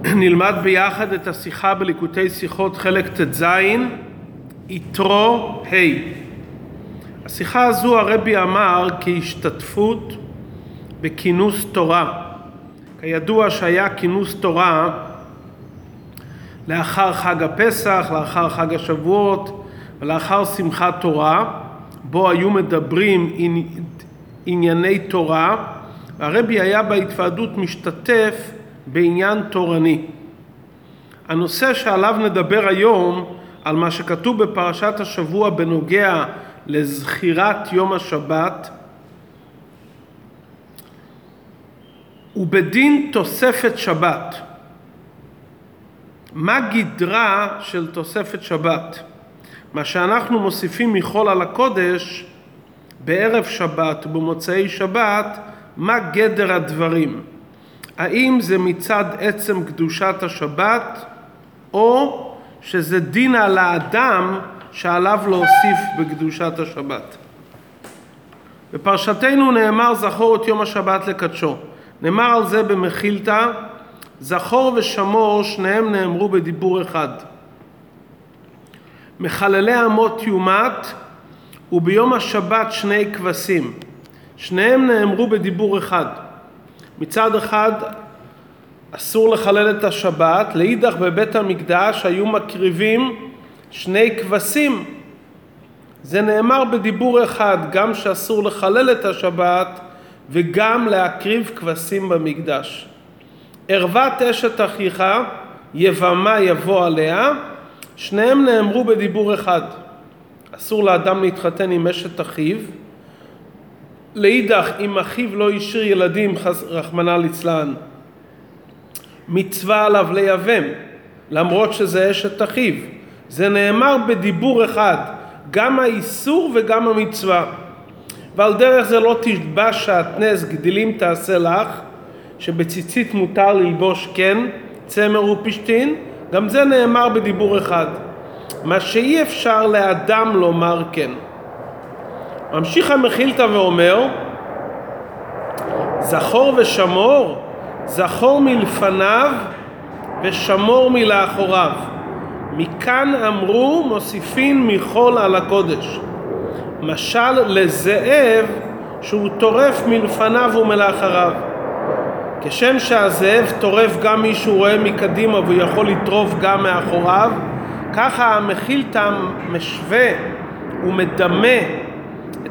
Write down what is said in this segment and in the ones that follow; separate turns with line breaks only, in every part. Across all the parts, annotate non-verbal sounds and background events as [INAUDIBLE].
[CLEARS THROAT] נלמד ביחד את השיחה בליקוטי שיחות חלק ט"ז, יתרו ה'. השיחה הזו הרבי אמר כהשתתפות בכינוס תורה. כידוע שהיה כינוס תורה לאחר חג הפסח, לאחר חג השבועות ולאחר שמחת תורה, בו היו מדברים ענייני תורה, והרבי היה בהתוועדות משתתף בעניין תורני. הנושא שעליו נדבר היום, על מה שכתוב בפרשת השבוע בנוגע לזכירת יום השבת, ובדין תוספת שבת. מה גדרה של תוספת שבת? מה שאנחנו מוסיפים מחול על הקודש בערב שבת ובמוצאי שבת, מה גדר הדברים? האם זה מצד עצם קדושת השבת, או שזה דין על האדם שעליו להוסיף בקדושת השבת. בפרשתנו נאמר זכור את יום השבת לקדשו. נאמר על זה במחילתא, זכור ושמור שניהם נאמרו בדיבור אחד. מחללי אמות יומת וביום השבת שני כבשים. שניהם נאמרו בדיבור אחד. מצד אחד אסור לחלל את השבת, לאידך בבית המקדש היו מקריבים שני כבשים. זה נאמר בדיבור אחד, גם שאסור לחלל את השבת וגם להקריב כבשים במקדש. ערוות אשת אחיך, יבמה יבוא עליה, שניהם נאמרו בדיבור אחד. אסור לאדם להתחתן עם אשת אחיו, לאידך אם אחיו לא השאיר ילדים רחמנא ליצלן מצווה עליו לייבם למרות שזה אשת אחיו. זה נאמר בדיבור אחד גם האיסור וגם המצווה. ועל דרך זה לא תשבש שעטנז גדילים תעשה לך שבציצית מותר ללבוש כן צמר ופשתין גם זה נאמר בדיבור אחד. מה שאי אפשר לאדם לומר כן ממשיך המחילתא ואומר זכור ושמור, זכור מלפניו ושמור מלאחוריו. מכאן אמרו מוסיפין מחול על הקודש. משל לזאב שהוא טורף מלפניו ומלאחריו. כשם שהזאב טורף גם מי שהוא רואה מקדימה והוא יכול לטרוף גם מאחוריו, ככה המחילתא משווה ומדמה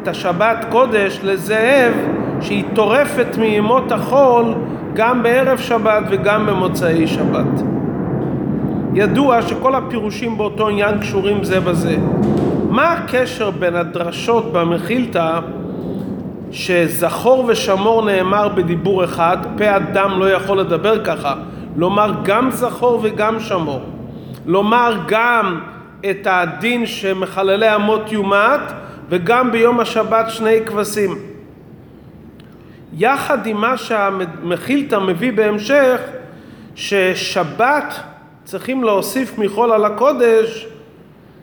את השבת קודש לזאב שהיא טורפת מימות החול גם בערב שבת וגם במוצאי שבת. ידוע שכל הפירושים באותו עניין קשורים זה בזה. מה הקשר בין הדרשות במחילתא שזכור ושמור נאמר בדיבור אחד, פה אדם לא יכול לדבר ככה, לומר גם זכור וגם שמור, לומר גם את הדין שמחללי אמות יומת וגם ביום השבת שני כבשים. יחד עם מה שהמחילתא מביא בהמשך, ששבת צריכים להוסיף מחול על הקודש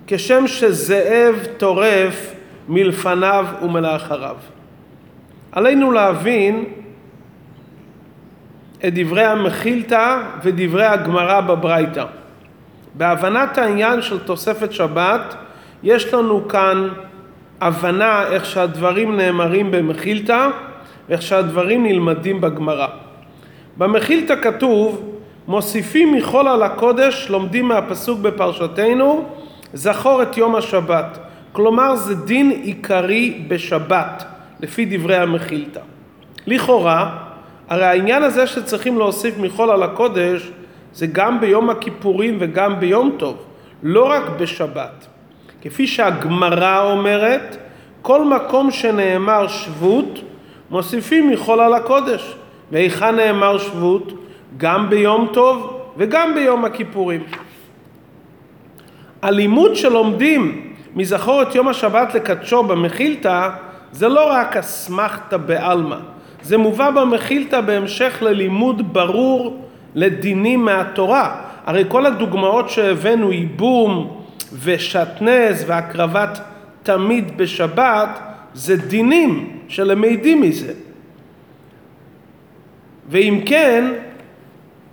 כשם שזאב טורף מלפניו ומלאחריו. עלינו להבין את דברי המחילתא ודברי הגמרא בברייתא. בהבנת העניין של תוספת שבת יש לנו כאן הבנה איך שהדברים נאמרים במחילתא ואיך שהדברים נלמדים בגמרא. במחילתא כתוב מוסיפים מחול על הקודש לומדים מהפסוק בפרשתנו זכור את יום השבת כלומר זה דין עיקרי בשבת לפי דברי המחילתא. לכאורה הרי העניין הזה שצריכים להוסיף מחול על הקודש זה גם ביום הכיפורים וגם ביום טוב לא רק בשבת כפי שהגמרא אומרת, כל מקום שנאמר שבות, מוסיפים מחול על הקודש. והיכן נאמר שבות? גם ביום טוב וגם ביום הכיפורים. הלימוד שלומדים מזכור את יום השבת לקדשו במחילתא זה לא רק אסמכתא בעלמא, זה מובא במחילתא בהמשך ללימוד ברור לדינים מהתורה. הרי כל הדוגמאות שהבאנו, ייבום, ושטנז והקרבת תמיד בשבת זה דינים שלמדים מזה. ואם כן,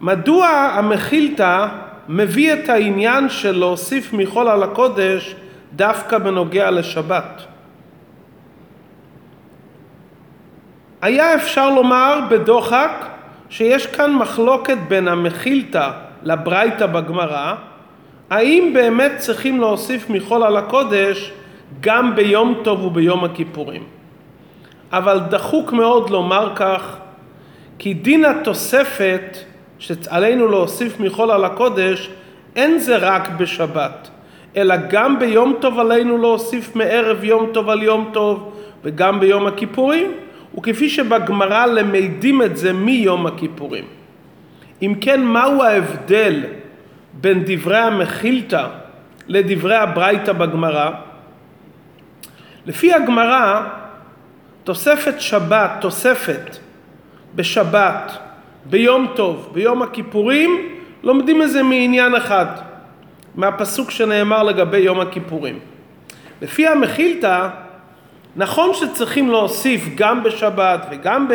מדוע המחילתא מביא את העניין של להוסיף מחול על הקודש דווקא בנוגע לשבת? היה אפשר לומר בדוחק שיש כאן מחלוקת בין המחילתא לברייתא בגמרא, האם באמת צריכים להוסיף מחול על הקודש גם ביום טוב וביום הכיפורים. אבל דחוק מאוד לומר כך, כי דין התוספת שעלינו להוסיף מחול על הקודש, אין זה רק בשבת, אלא גם ביום טוב עלינו להוסיף מערב יום טוב על יום טוב, וגם ביום הכיפורים, וכפי שבגמרא למדים את זה מיום הכיפורים. אם כן, מהו ההבדל בין דברי המחילתא לדברי הברייתא בגמרא? לפי הגמרא, תוספת שבת, תוספת בשבת, ביום טוב, ביום הכיפורים, לומדים את זה מעניין אחד, מהפסוק שנאמר לגבי יום הכיפורים. לפי המחילתא, נכון שצריכים להוסיף גם בשבת וגם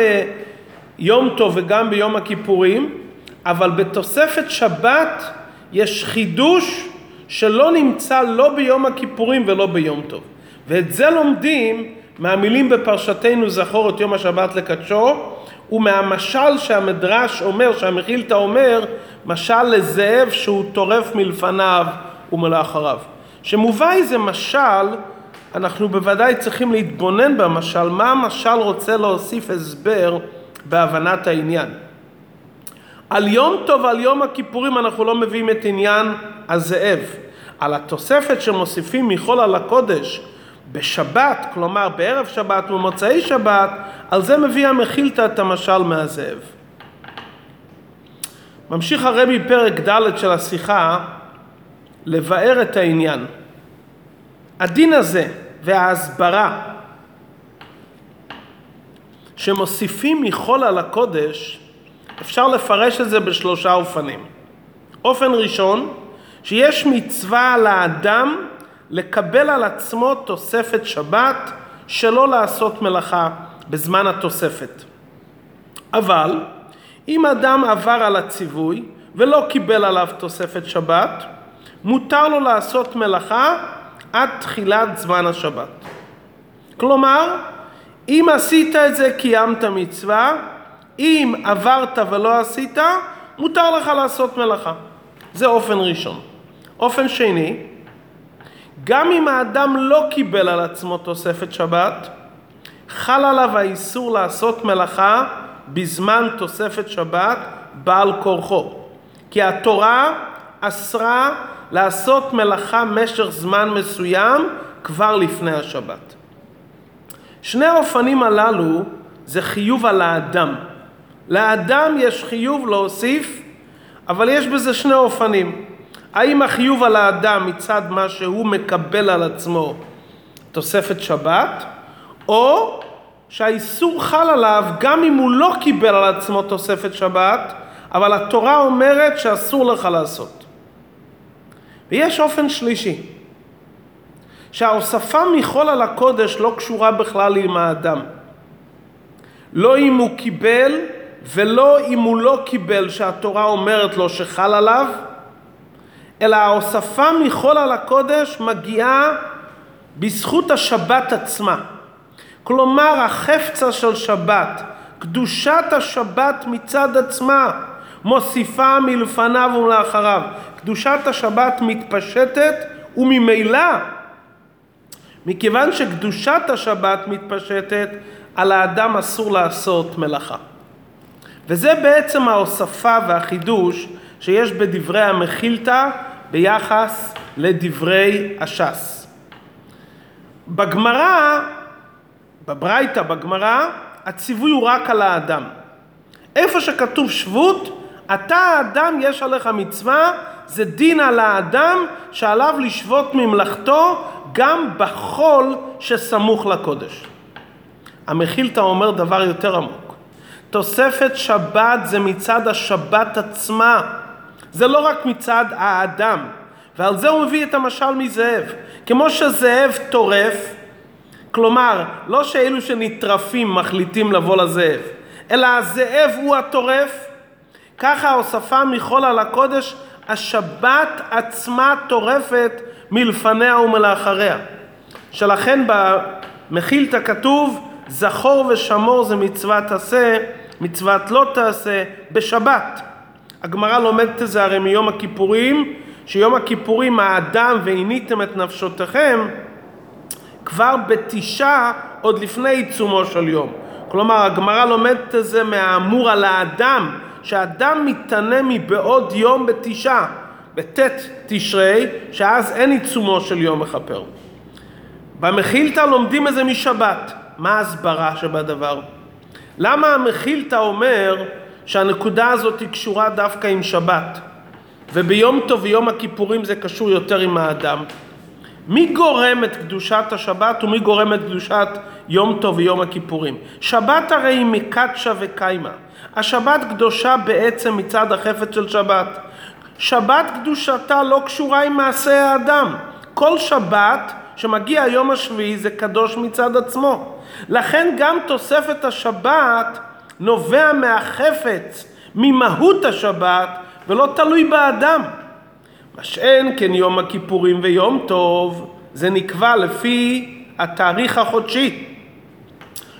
ביום טוב וגם ביום הכיפורים, אבל בתוספת שבת יש חידוש שלא נמצא לא ביום הכיפורים ולא ביום טוב. ואת זה לומדים מהמילים בפרשתנו זכור את יום השבת לקדשו ומהמשל שהמדרש אומר, שהמחילתא אומר, משל לזאב שהוא טורף מלפניו ומלאחריו. שמובא איזה משל, אנחנו בוודאי צריכים להתבונן במשל, מה המשל רוצה להוסיף הסבר בהבנת העניין. על יום טוב ועל יום הכיפורים אנחנו לא מביאים את עניין הזאב. על התוספת שמוסיפים מחול על הקודש בשבת, כלומר בערב שבת ומוצאי שבת, על זה מביא המחילתא את המשל מהזאב. ממשיך הרבי פרק ד' של השיחה לבאר את העניין. הדין הזה וההסברה שמוסיפים מחול על הקודש, אפשר לפרש את זה בשלושה אופנים. אופן ראשון, שיש מצווה לאדם לקבל על עצמו תוספת שבת שלא לעשות מלאכה בזמן התוספת. אבל אם אדם עבר על הציווי ולא קיבל עליו תוספת שבת, מותר לו לעשות מלאכה עד תחילת זמן השבת. כלומר, אם עשית את זה קיימת מצווה, אם עברת ולא עשית, מותר לך לעשות מלאכה. זה אופן ראשון. אופן שני, גם אם האדם לא קיבל על עצמו תוספת שבת, חל עליו האיסור לעשות מלאכה בזמן תוספת שבת בעל כורחו. כי התורה אסרה לעשות מלאכה משך זמן מסוים כבר לפני השבת. שני האופנים הללו זה חיוב על האדם. לאדם יש חיוב להוסיף, אבל יש בזה שני אופנים. האם החיוב על האדם מצד מה שהוא מקבל על עצמו תוספת שבת, או שהאיסור חל עליו גם אם הוא לא קיבל על עצמו תוספת שבת, אבל התורה אומרת שאסור לך לעשות. ויש אופן שלישי, שההוספה מחול על הקודש לא קשורה בכלל עם האדם. לא אם הוא קיבל ולא אם הוא לא קיבל שהתורה אומרת לו שחל עליו, אלא ההוספה מחול על הקודש מגיעה בזכות השבת עצמה. כלומר, החפצה של שבת, קדושת השבת מצד עצמה, מוסיפה מלפניו ולאחריו. קדושת השבת מתפשטת וממילא, מכיוון שקדושת השבת מתפשטת, על האדם אסור לעשות מלאכה. וזה בעצם ההוספה והחידוש שיש בדברי המחילתא ביחס לדברי הש"ס. בגמרא, בברייתא, בגמרא, הציווי הוא רק על האדם. איפה שכתוב שבות, אתה האדם יש עליך מצווה, זה דין על האדם שעליו לשבות ממלאכתו גם בחול שסמוך לקודש. המחילתא אומר דבר יותר עמוק. תוספת שבת זה מצד השבת עצמה. זה לא רק מצד האדם, ועל זה הוא מביא את המשל מזאב. כמו שזאב טורף, כלומר, לא שאלו שנטרפים מחליטים לבוא לזאב, אלא הזאב הוא הטורף, ככה ההוספה מחול על הקודש, השבת עצמה טורפת מלפניה ומלאחריה. שלכן במחילתא כתוב זכור ושמור זה מצוות עשה, מצוות לא תעשה, בשבת. הגמרא לומדת את זה הרי מיום הכיפורים, שיום הכיפורים האדם ועיניתם את נפשותיכם כבר בתשעה עוד לפני עיצומו של יום. כלומר הגמרא לומדת את זה מהאמור על האדם, שהאדם מתענה מבעוד יום בתשעה, בט' תשרי, שאז אין עיצומו של יום מכפר. במחילתא לומדים את זה משבת. מה ההסברה שבדבר? למה המחילתא אומר שהנקודה הזאת היא קשורה דווקא עם שבת, וביום טוב ויום הכיפורים זה קשור יותר עם האדם? מי גורם את קדושת השבת ומי גורם את קדושת יום טוב ויום הכיפורים? שבת הרי היא מקדשה וקיימה. השבת קדושה בעצם מצד החפץ של שבת. שבת קדושתה לא קשורה עם מעשה האדם. כל שבת שמגיע היום השביעי זה קדוש מצד עצמו. לכן גם תוספת השבת נובע מהחפץ, ממהות השבת, ולא תלוי באדם. מה שאין כן יום הכיפורים ויום טוב, זה נקבע לפי התאריך החודשי.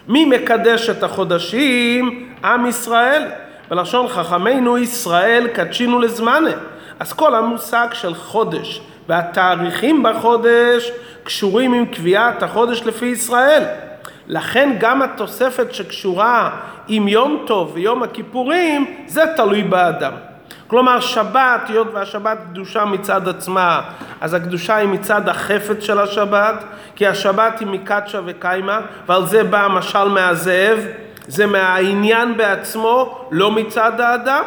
מי מקדש את החודשים? עם ישראל. בלשון חכמינו ישראל קדשינו לזמנה. אז כל המושג של חודש והתאריכים בחודש קשורים עם קביעת החודש לפי ישראל. לכן גם התוספת שקשורה עם יום טוב ויום הכיפורים, זה תלוי באדם. כלומר שבת, היות והשבת קדושה מצד עצמה, אז הקדושה היא מצד החפץ של השבת, כי השבת היא מקדשה וקיימה, ועל זה בא המשל מהזאב, זה מהעניין בעצמו, לא מצד האדם.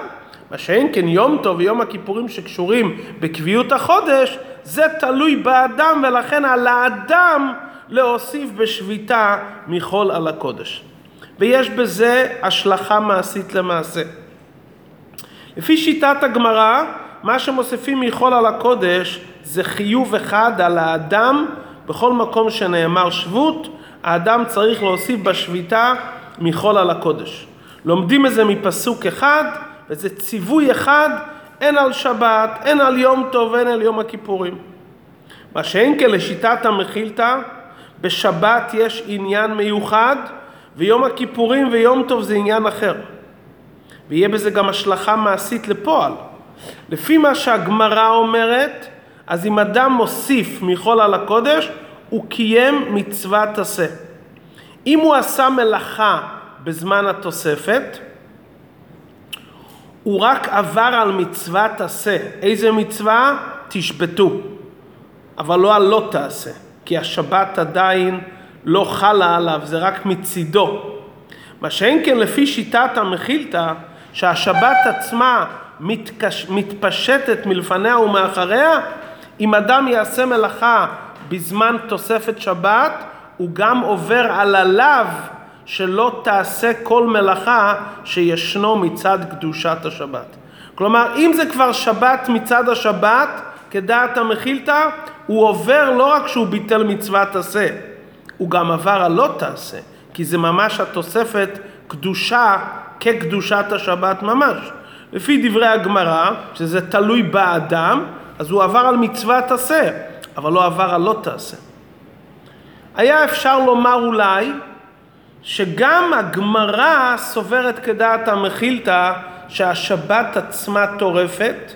מה שאין כן יום טוב ויום הכיפורים שקשורים בקביעות החודש, זה תלוי באדם ולכן על האדם להוסיף בשביתה מחול על הקודש. ויש בזה השלכה מעשית למעשה. לפי שיטת הגמרא, מה שמוסיפים מחול על הקודש זה חיוב אחד על האדם בכל מקום שנאמר שבות, האדם צריך להוסיף בשביתה מחול על הקודש. לומדים את זה מפסוק אחד, וזה ציווי אחד, הן על שבת, הן על יום טוב, הן על יום הכיפורים. מה שאין כן לשיטת המחילתא, בשבת יש עניין מיוחד, ויום הכיפורים ויום טוב זה עניין אחר. ויהיה בזה גם השלכה מעשית לפועל. לפי מה שהגמרא אומרת, אז אם אדם מוסיף מחול על הקודש, הוא קיים מצוות עשה. אם הוא עשה מלאכה בזמן התוספת, הוא רק עבר על מצוות עשה. איזה מצווה? תשבתו. אבל לא על לא תעשה, כי השבת עדיין לא חלה עליו, זה רק מצידו. מה שאין כן לפי שיטת המחילתא, שהשבת עצמה מתקש... מתפשטת מלפניה ומאחריה, אם אדם יעשה מלאכה בזמן תוספת שבת, הוא גם עובר על הלאו שלא תעשה כל מלאכה שישנו מצד קדושת השבת. כלומר, אם זה כבר שבת מצד השבת, כדעת המחילתא, הוא עובר לא רק שהוא ביטל מצוות עשה, הוא גם עבר על לא תעשה, כי זה ממש התוספת קדושה כקדושת השבת ממש. לפי דברי הגמרא, שזה תלוי באדם, אז הוא עבר על מצוות עשה, אבל לא עבר על לא תעשה. היה אפשר לומר אולי שגם הגמרא סוברת כדעת המחילתא שהשבת עצמה טורפת,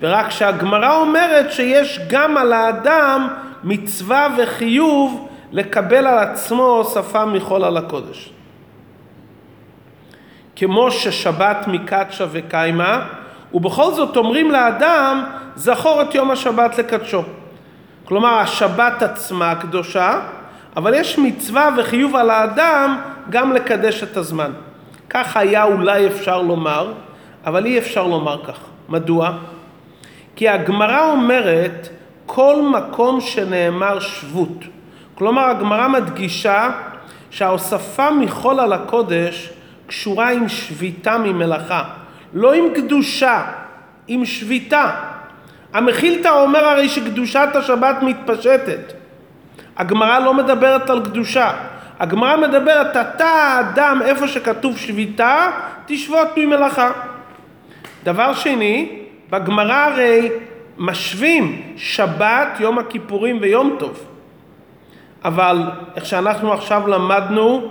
ורק שהגמרא אומרת שיש גם על האדם מצווה וחיוב לקבל על עצמו הוספה מחול על הקודש. כמו ששבת מקדשה וקיימה, ובכל זאת אומרים לאדם, זכור את יום השבת לקדשו. כלומר, השבת עצמה קדושה, אבל יש מצווה וחיוב על האדם גם לקדש את הזמן. כך היה אולי אפשר לומר, אבל אי אפשר לומר כך. מדוע? כי הגמרא אומרת כל מקום שנאמר שבות. כלומר הגמרא מדגישה שההוספה מחול על הקודש קשורה עם שביתה ממלאכה, לא עם קדושה, עם שביתה. המחילתא אומר הרי שקדושת השבת מתפשטת. הגמרא לא מדברת על קדושה. הגמרא מדברת, אתה האדם, איפה שכתוב שביתה, תשבות ממלאכה. דבר שני, בגמרא הרי משווים שבת, יום הכיפורים ויום טוב. אבל איך שאנחנו עכשיו למדנו,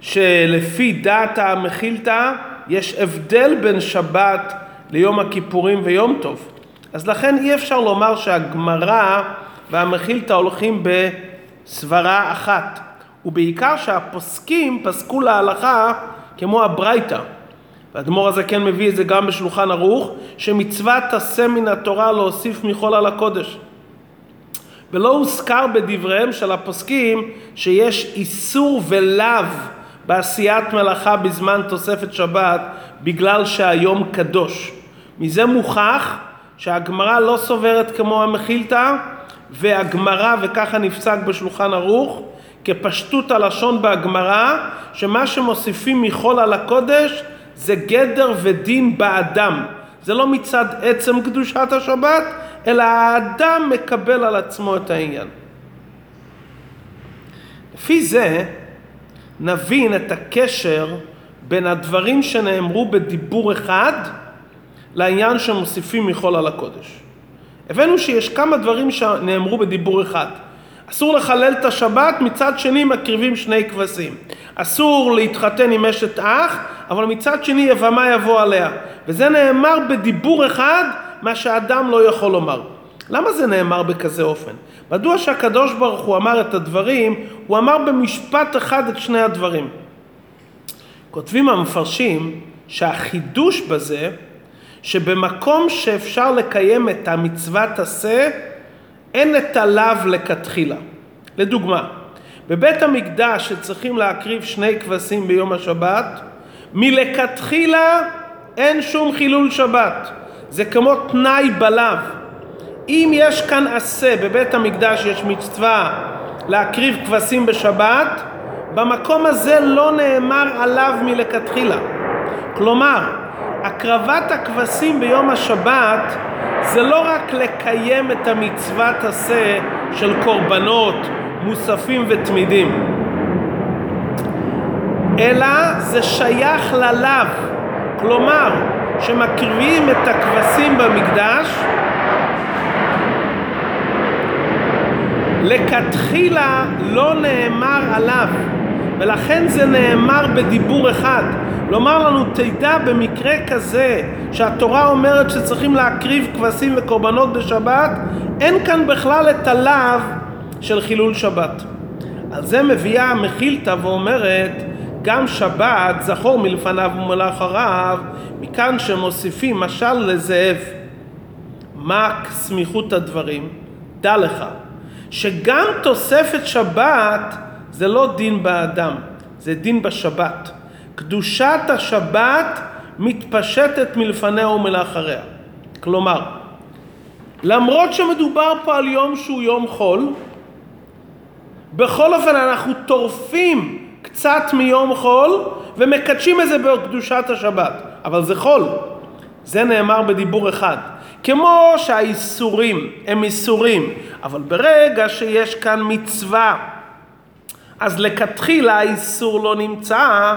שלפי דעת המחילתא יש הבדל בין שבת ליום הכיפורים ויום טוב. אז לכן אי אפשר לומר שהגמרא והמחילתא הולכים בסברה אחת. ובעיקר שהפוסקים פסקו להלכה כמו הברייתא. והאדמו"ר הזה כן מביא את זה גם בשולחן ערוך, שמצוות עשה מן התורה להוסיף מחול על הקודש. ולא הוזכר בדבריהם של הפוסקים שיש איסור ולאו בעשיית מלאכה בזמן תוספת שבת בגלל שהיום קדוש. מזה מוכח שהגמרא לא סוברת כמו המחילתא והגמרא, וככה נפסק בשולחן ערוך, כפשטות הלשון בהגמרא, שמה שמוסיפים מחול על הקודש זה גדר ודין באדם. זה לא מצד עצם קדושת השבת, אלא האדם מקבל על עצמו את העניין. לפי זה נבין את הקשר בין הדברים שנאמרו בדיבור אחד לעניין שמוסיפים מחול על הקודש. הבאנו שיש כמה דברים שנאמרו בדיבור אחד. אסור לחלל את השבת, מצד שני מקריבים שני כבשים. אסור להתחתן עם אשת אח, אבל מצד שני יבמה יבוא עליה. וזה נאמר בדיבור אחד, מה שאדם לא יכול לומר. למה זה נאמר בכזה אופן? מדוע שהקדוש ברוך הוא אמר את הדברים, הוא אמר במשפט אחד את שני הדברים. כותבים המפרשים שהחידוש בזה, שבמקום שאפשר לקיים את המצוות עשה, אין את הלאו לכתחילה. לדוגמה, בבית המקדש שצריכים להקריב שני כבשים ביום השבת, מלכתחילה אין שום חילול שבת. זה כמו תנאי בלאו. אם יש כאן עשה, בבית המקדש יש מצווה להקריב כבשים בשבת, במקום הזה לא נאמר עליו מלכתחילה. כלומר, הקרבת הכבשים ביום השבת זה לא רק לקיים את המצוות עשה של קורבנות, מוספים ותמידים, אלא זה שייך ללאו. כלומר, שמקריבים את הכבשים במקדש, לכתחילה לא נאמר עליו, ולכן זה נאמר בדיבור אחד. לומר לנו, תדע במקרה כזה שהתורה אומרת שצריכים להקריב כבשים וקורבנות בשבת, אין כאן בכלל את הלאו של חילול שבת. על זה מביאה המחילתא ואומרת, גם שבת זכור מלפניו ומלאחריו, מכאן שמוסיפים משל לזאב. מה סמיכות הדברים? דע לך, שגם תוספת שבת זה לא דין באדם, זה דין בשבת. קדושת השבת מתפשטת מלפניה ומלאחריה. כלומר, למרות שמדובר פה על יום שהוא יום חול, בכל אופן אנחנו טורפים קצת מיום חול ומקדשים את זה בקדושת השבת, אבל זה חול. זה נאמר בדיבור אחד. כמו שהאיסורים הם איסורים, אבל ברגע שיש כאן מצווה, אז לכתחילה האיסור לא נמצא,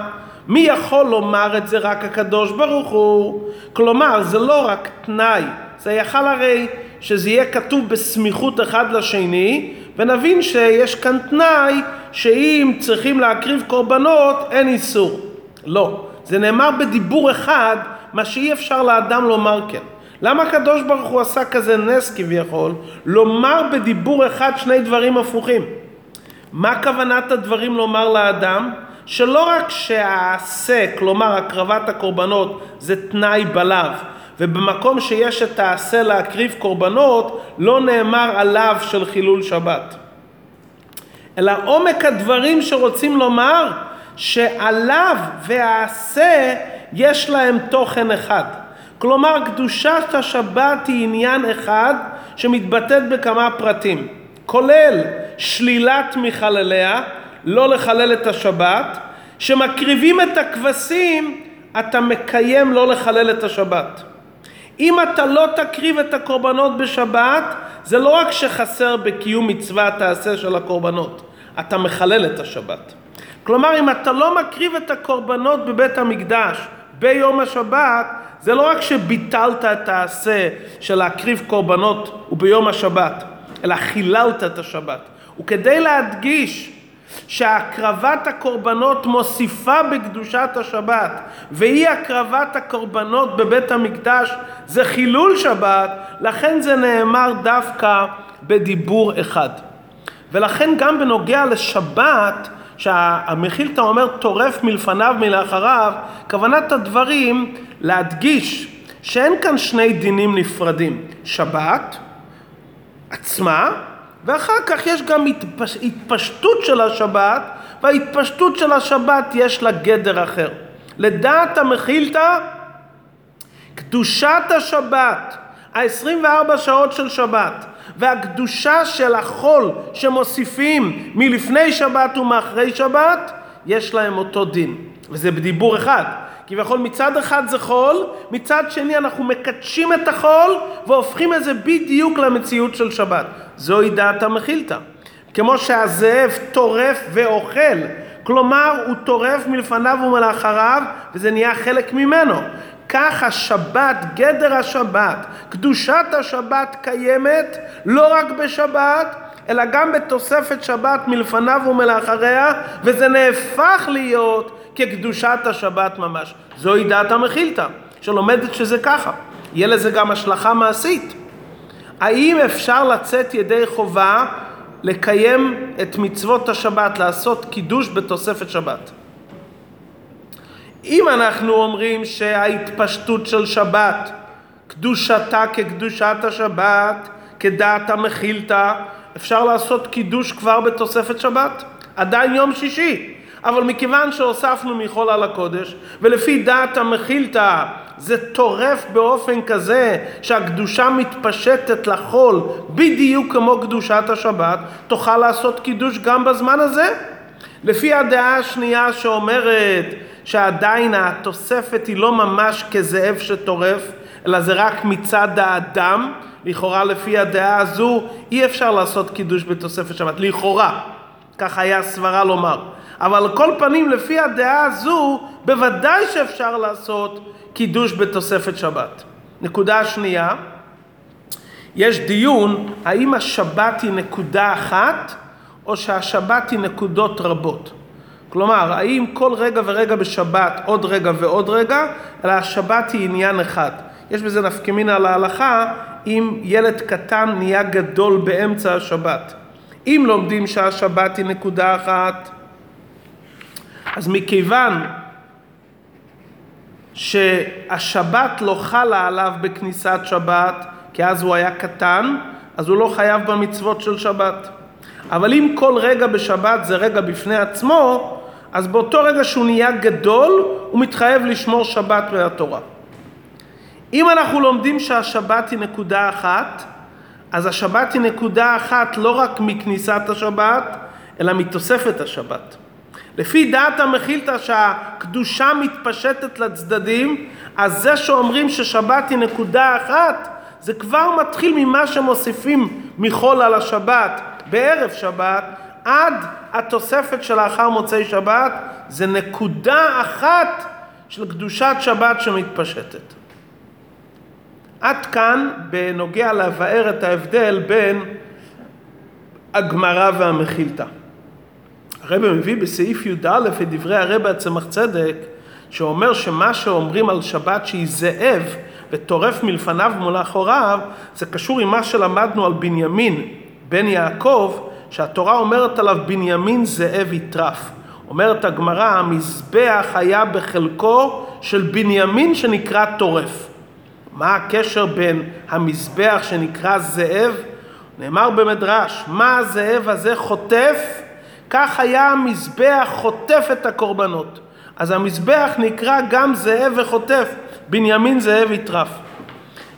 מי יכול לומר את זה? רק הקדוש ברוך הוא. כלומר, זה לא רק תנאי, זה יכל הרי שזה יהיה כתוב בסמיכות אחד לשני, ונבין שיש כאן תנאי שאם צריכים להקריב קורבנות, אין איסור. לא. זה נאמר בדיבור אחד, מה שאי אפשר לאדם לומר כן. למה הקדוש ברוך הוא עשה כזה נס כביכול? לומר בדיבור אחד שני דברים הפוכים. מה כוונת הדברים לומר לאדם? שלא רק שהעשה, כלומר הקרבת הקורבנות, זה תנאי בלאו, ובמקום שיש את העשה להקריב קורבנות, לא נאמר עליו של חילול שבת. אלא עומק הדברים שרוצים לומר, שעליו והעשה יש להם תוכן אחד. כלומר, קדושת השבת היא עניין אחד שמתבטאת בכמה פרטים, כולל שלילת מחלליה, לא לחלל את השבת, שמקריבים את הכבשים, אתה מקיים לא לחלל את השבת. אם אתה לא תקריב את הקורבנות בשבת, זה לא רק שחסר בקיום מצוות העשה של הקורבנות, אתה מחלל את השבת. כלומר, אם אתה לא מקריב את הקורבנות בבית המקדש ביום השבת, זה לא רק שביטלת את העשה של להקריב קורבנות וביום השבת, אלא חיללת את השבת. וכדי להדגיש שהקרבת הקורבנות מוסיפה בקדושת השבת, ואי הקרבת הקורבנות בבית המקדש זה חילול שבת, לכן זה נאמר דווקא בדיבור אחד. ולכן גם בנוגע לשבת, שהמחילתא אומר טורף מלפניו מלאחריו, כוונת הדברים להדגיש שאין כאן שני דינים נפרדים, שבת עצמה ואחר כך יש גם התפש... התפשטות של השבת וההתפשטות של השבת יש לה גדר אחר. לדעת המחילתא קדושת השבת, ה-24 שעות של שבת והקדושה של החול שמוסיפים מלפני שבת ומאחרי שבת, יש להם אותו דין. וזה בדיבור אחד. כביכול מצד אחד זה חול, מצד שני אנחנו מקדשים את החול והופכים את זה בדיוק למציאות של שבת. זוהי דעת המחילתא. כמו שהזאב טורף ואוכל, כלומר הוא טורף מלפניו ומלאחריו וזה נהיה חלק ממנו. כך השבת, גדר השבת, קדושת השבת קיימת לא רק בשבת, אלא גם בתוספת שבת מלפניו ומלאחריה, וזה נהפך להיות כקדושת השבת ממש. זוהי דעת המחילתא, שלומדת שזה ככה. יהיה לזה גם השלכה מעשית. האם אפשר לצאת ידי חובה לקיים את מצוות השבת, לעשות קידוש בתוספת שבת? אם אנחנו אומרים שההתפשטות של שבת, קדושתה כקדושת השבת, כדעת המחילתא, אפשר לעשות קידוש כבר בתוספת שבת, עדיין יום שישי. אבל מכיוון שהוספנו מחול על הקודש, ולפי דעת המחילתא זה טורף באופן כזה שהקדושה מתפשטת לחול בדיוק כמו קדושת השבת, תוכל לעשות קידוש גם בזמן הזה. לפי הדעה השנייה שאומרת שעדיין התוספת היא לא ממש כזאב שטורף, אלא זה רק מצד האדם, לכאורה לפי הדעה הזו אי אפשר לעשות קידוש בתוספת שבת, לכאורה, כך היה סברה לומר. אבל על כל פנים לפי הדעה הזו בוודאי שאפשר לעשות קידוש בתוספת שבת. נקודה שנייה, יש דיון האם השבת היא נקודה אחת או שהשבת היא נקודות רבות. כלומר, האם כל רגע ורגע בשבת עוד רגע ועוד רגע, אלא השבת היא עניין אחד. יש בזה נפקמינה להלכה אם ילד קטן נהיה גדול באמצע השבת. אם לומדים שהשבת היא נקודה אחת, אז מכיוון שהשבת לא חלה עליו בכניסת שבת, כי אז הוא היה קטן, אז הוא לא חייב במצוות של שבת. אבל אם כל רגע בשבת זה רגע בפני עצמו, אז באותו רגע שהוא נהיה גדול, הוא מתחייב לשמור שבת מהתורה. אם אנחנו לומדים שהשבת היא נקודה אחת, אז השבת היא נקודה אחת לא רק מכניסת השבת, אלא מתוספת השבת. לפי דעת המחילתא שהקדושה מתפשטת לצדדים, אז זה שאומרים ששבת היא נקודה אחת, זה כבר מתחיל ממה שמוסיפים מחול על השבת בערב שבת, עד התוספת שלאחר מוצאי שבת, זה נקודה אחת של קדושת שבת שמתפשטת. עד כאן בנוגע לבאר את ההבדל בין הגמרא והמחילתא. הרב מביא בסעיף י"א את דברי הרב הצמח צדק, שאומר שמה שאומרים על שבת שהיא זאב וטורף מלפניו ומאחוריו, זה קשור עם מה שלמדנו על בנימין בן יעקב, שהתורה אומרת עליו בנימין זאב יטרף. אומרת הגמרא, המזבח היה בחלקו של בנימין שנקרא טורף. מה הקשר בין המזבח שנקרא זאב? נאמר במדרש, מה הזאב הזה חוטף? כך היה המזבח חוטף את הקורבנות. אז המזבח נקרא גם זאב וחוטף, בנימין זאב יטרף.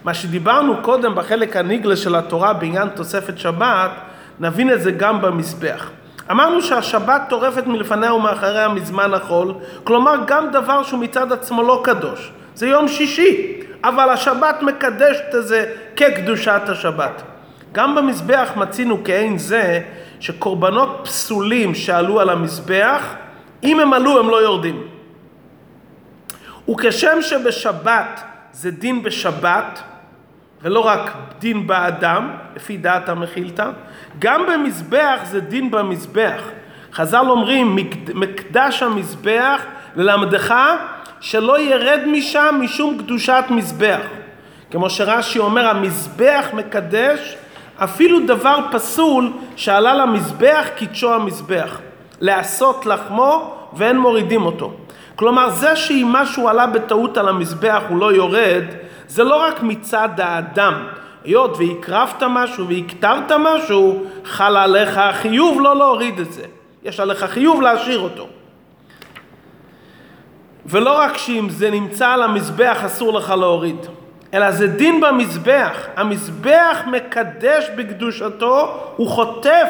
מה שדיברנו קודם בחלק הניגלה של התורה בעניין תוספת שבת, נבין את זה גם במזבח. אמרנו שהשבת טורפת מלפניה ומאחריה מזמן החול, כלומר גם דבר שהוא מצד עצמו לא קדוש. זה יום שישי, אבל השבת מקדשת את זה כקדושת השבת. גם במזבח מצינו כעין זה שקורבנות פסולים שעלו על המזבח, אם הם עלו הם לא יורדים. וכשם שבשבת זה דין בשבת, ולא רק דין באדם, לפי דעת המחילתא, גם במזבח זה דין במזבח. חז"ל אומרים, מקדש המזבח ללמדך שלא ירד משם משום קדושת מזבח. כמו שרש"י אומר, המזבח מקדש אפילו דבר פסול שעלה למזבח, קידשו המזבח. לעשות לחמו ואין מורידים אותו. כלומר, זה שאם משהו עלה בטעות על המזבח הוא לא יורד, זה לא רק מצד האדם. היות והקרבת משהו והקטרת משהו, חל עליך חיוב לא להוריד את זה. יש עליך חיוב להשאיר אותו. ולא רק שאם זה נמצא על המזבח אסור לך להוריד, אלא זה דין במזבח. המזבח מקדש בקדושתו, הוא חוטף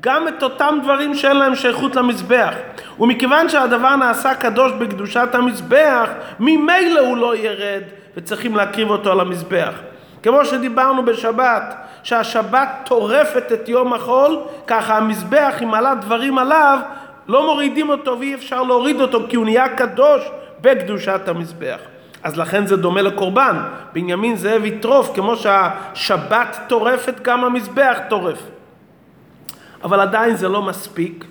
גם את אותם דברים שאין להם שייכות למזבח. ומכיוון שהדבר נעשה קדוש בקדושת המזבח, ממילא הוא לא ירד וצריכים להקריב אותו על המזבח. כמו שדיברנו בשבת, שהשבת טורפת את יום החול, ככה המזבח, אם עלה דברים עליו, לא מורידים אותו ואי אפשר להוריד אותו כי הוא נהיה קדוש בקדושת המזבח. אז לכן זה דומה לקורבן. בנימין זאב יטרוף, כמו שהשבת טורפת, גם המזבח טורף. אבל עדיין זה לא מספיק,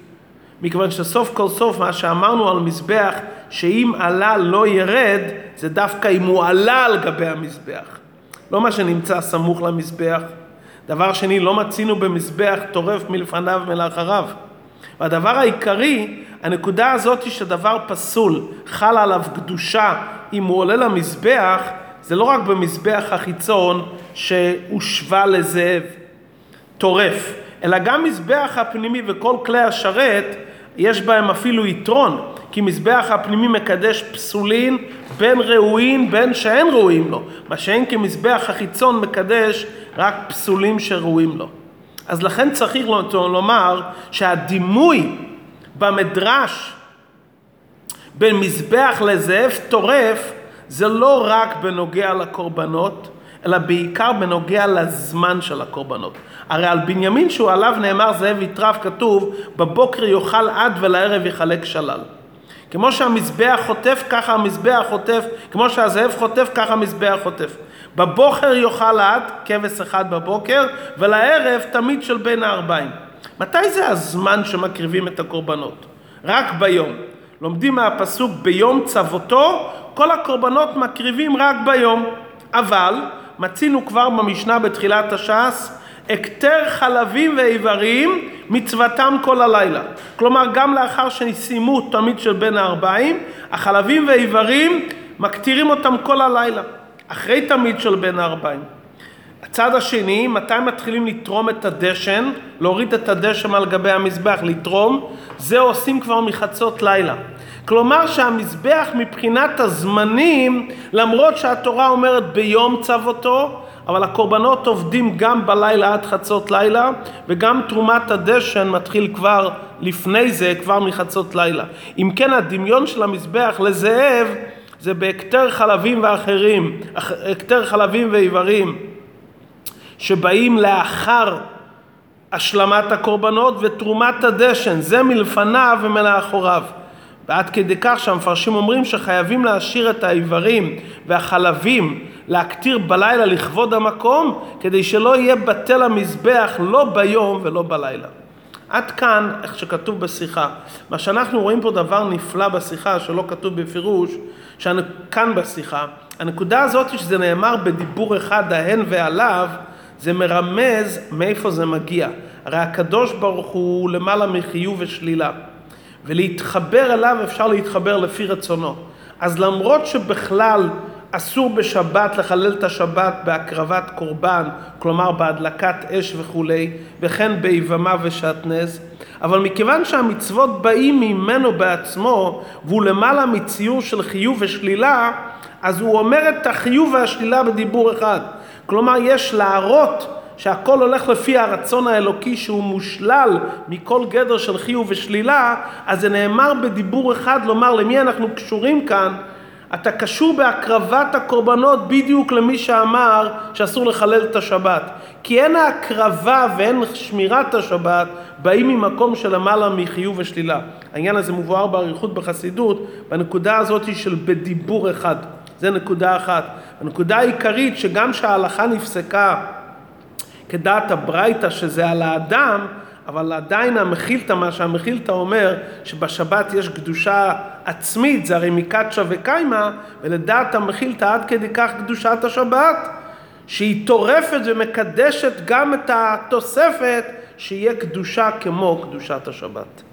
מכיוון שסוף כל סוף מה שאמרנו על מזבח, שאם עלה לא ירד, זה דווקא אם הוא עלה על גבי המזבח. לא מה שנמצא סמוך למזבח. דבר שני, לא מצינו במזבח טורף מלפניו ולאחריו. והדבר העיקרי, הנקודה הזאת היא שדבר פסול, חל עליו קדושה אם הוא עולה למזבח, זה לא רק במזבח החיצון שהושווה לזאב טורף, אלא גם מזבח הפנימי וכל כלי השרת, יש בהם אפילו יתרון, כי מזבח הפנימי מקדש פסולין בין ראויים בין שאין ראויים לו, מה שאין כמזבח החיצון מקדש רק פסולים שראויים לו. אז לכן צריך לומר שהדימוי במדרש בין מזבח לזאב טורף זה לא רק בנוגע לקורבנות, אלא בעיקר בנוגע לזמן של הקורבנות. הרי על בנימין שהוא עליו נאמר זאב יטרף כתוב בבוקר יאכל עד ולערב יחלק שלל. כמו שהמזבח חוטף ככה המזבח חוטף, כמו שהזאב חוטף ככה המזבח חוטף. בבוקר יאכל עד, כבש אחד בבוקר, ולערב תמיד של בין הארבעים. מתי זה הזמן שמקריבים את הקורבנות? רק ביום. לומדים מהפסוק ביום צוותו, כל הקורבנות מקריבים רק ביום. אבל מצינו כבר במשנה בתחילת הש"ס, הכתר חלבים ואיברים מצוותם כל הלילה. כלומר, גם לאחר שסיימו תמיד של בין הארבעים, החלבים והאיברים מקטירים אותם כל הלילה. אחרי תמיד של בין הארבעים. הצד השני, מתי מתחילים לתרום את הדשן, להוריד את הדשן על גבי המזבח, לתרום, זה עושים כבר מחצות לילה. כלומר שהמזבח מבחינת הזמנים, למרות שהתורה אומרת ביום צוותו, אבל הקורבנות עובדים גם בלילה עד חצות לילה, וגם תרומת הדשן מתחיל כבר לפני זה, כבר מחצות לילה. אם כן, הדמיון של המזבח לזאב זה בהקטר חלבים ואחרים, הקטר חלבים ואיברים שבאים לאחר השלמת הקורבנות ותרומת הדשן, זה מלפניו ומלאחוריו. ועד כדי כך שהמפרשים אומרים שחייבים להשאיר את האיברים והחלבים להקטיר בלילה לכבוד המקום כדי שלא יהיה בטל המזבח לא ביום ולא בלילה. עד כאן, איך שכתוב בשיחה. מה שאנחנו רואים פה דבר נפלא בשיחה, שלא כתוב בפירוש, כאן בשיחה, הנקודה הזאת שזה נאמר בדיבור אחד ההן ועליו, זה מרמז מאיפה זה מגיע. הרי הקדוש ברוך הוא למעלה מחיוב ושלילה. ולהתחבר אליו אפשר להתחבר לפי רצונו. אז למרות שבכלל אסור בשבת לחלל את השבת בהקרבת קורבן, כלומר בהדלקת אש וכולי, וכן ביבמה ושעטנז, אבל מכיוון שהמצוות באים ממנו בעצמו, והוא למעלה מציור של חיוב ושלילה, אז הוא אומר את החיוב והשלילה בדיבור אחד. כלומר, יש להראות שהכל הולך לפי הרצון האלוקי שהוא מושלל מכל גדר של חיוב ושלילה, אז זה נאמר בדיבור אחד לומר למי אנחנו קשורים כאן, אתה קשור בהקרבת הקורבנות בדיוק למי שאמר שאסור לחלל את השבת. כי אין ההקרבה ואין שמירת השבת באים ממקום של למעלה מחיוב ושלילה. העניין הזה מבואר באריכות בחסידות בנקודה הזאת של בדיבור אחד. זה נקודה אחת. הנקודה העיקרית שגם שההלכה נפסקה כדעת הברייתא שזה על האדם, אבל עדיין המחילתא, מה שהמחילתא אומר, שבשבת יש קדושה עצמית, זה הרי מקדשה וקיימא, ולדעת המחילתא עד כדי כך קדושת השבת, שהיא טורפת ומקדשת גם את התוספת שיהיה קדושה כמו קדושת השבת.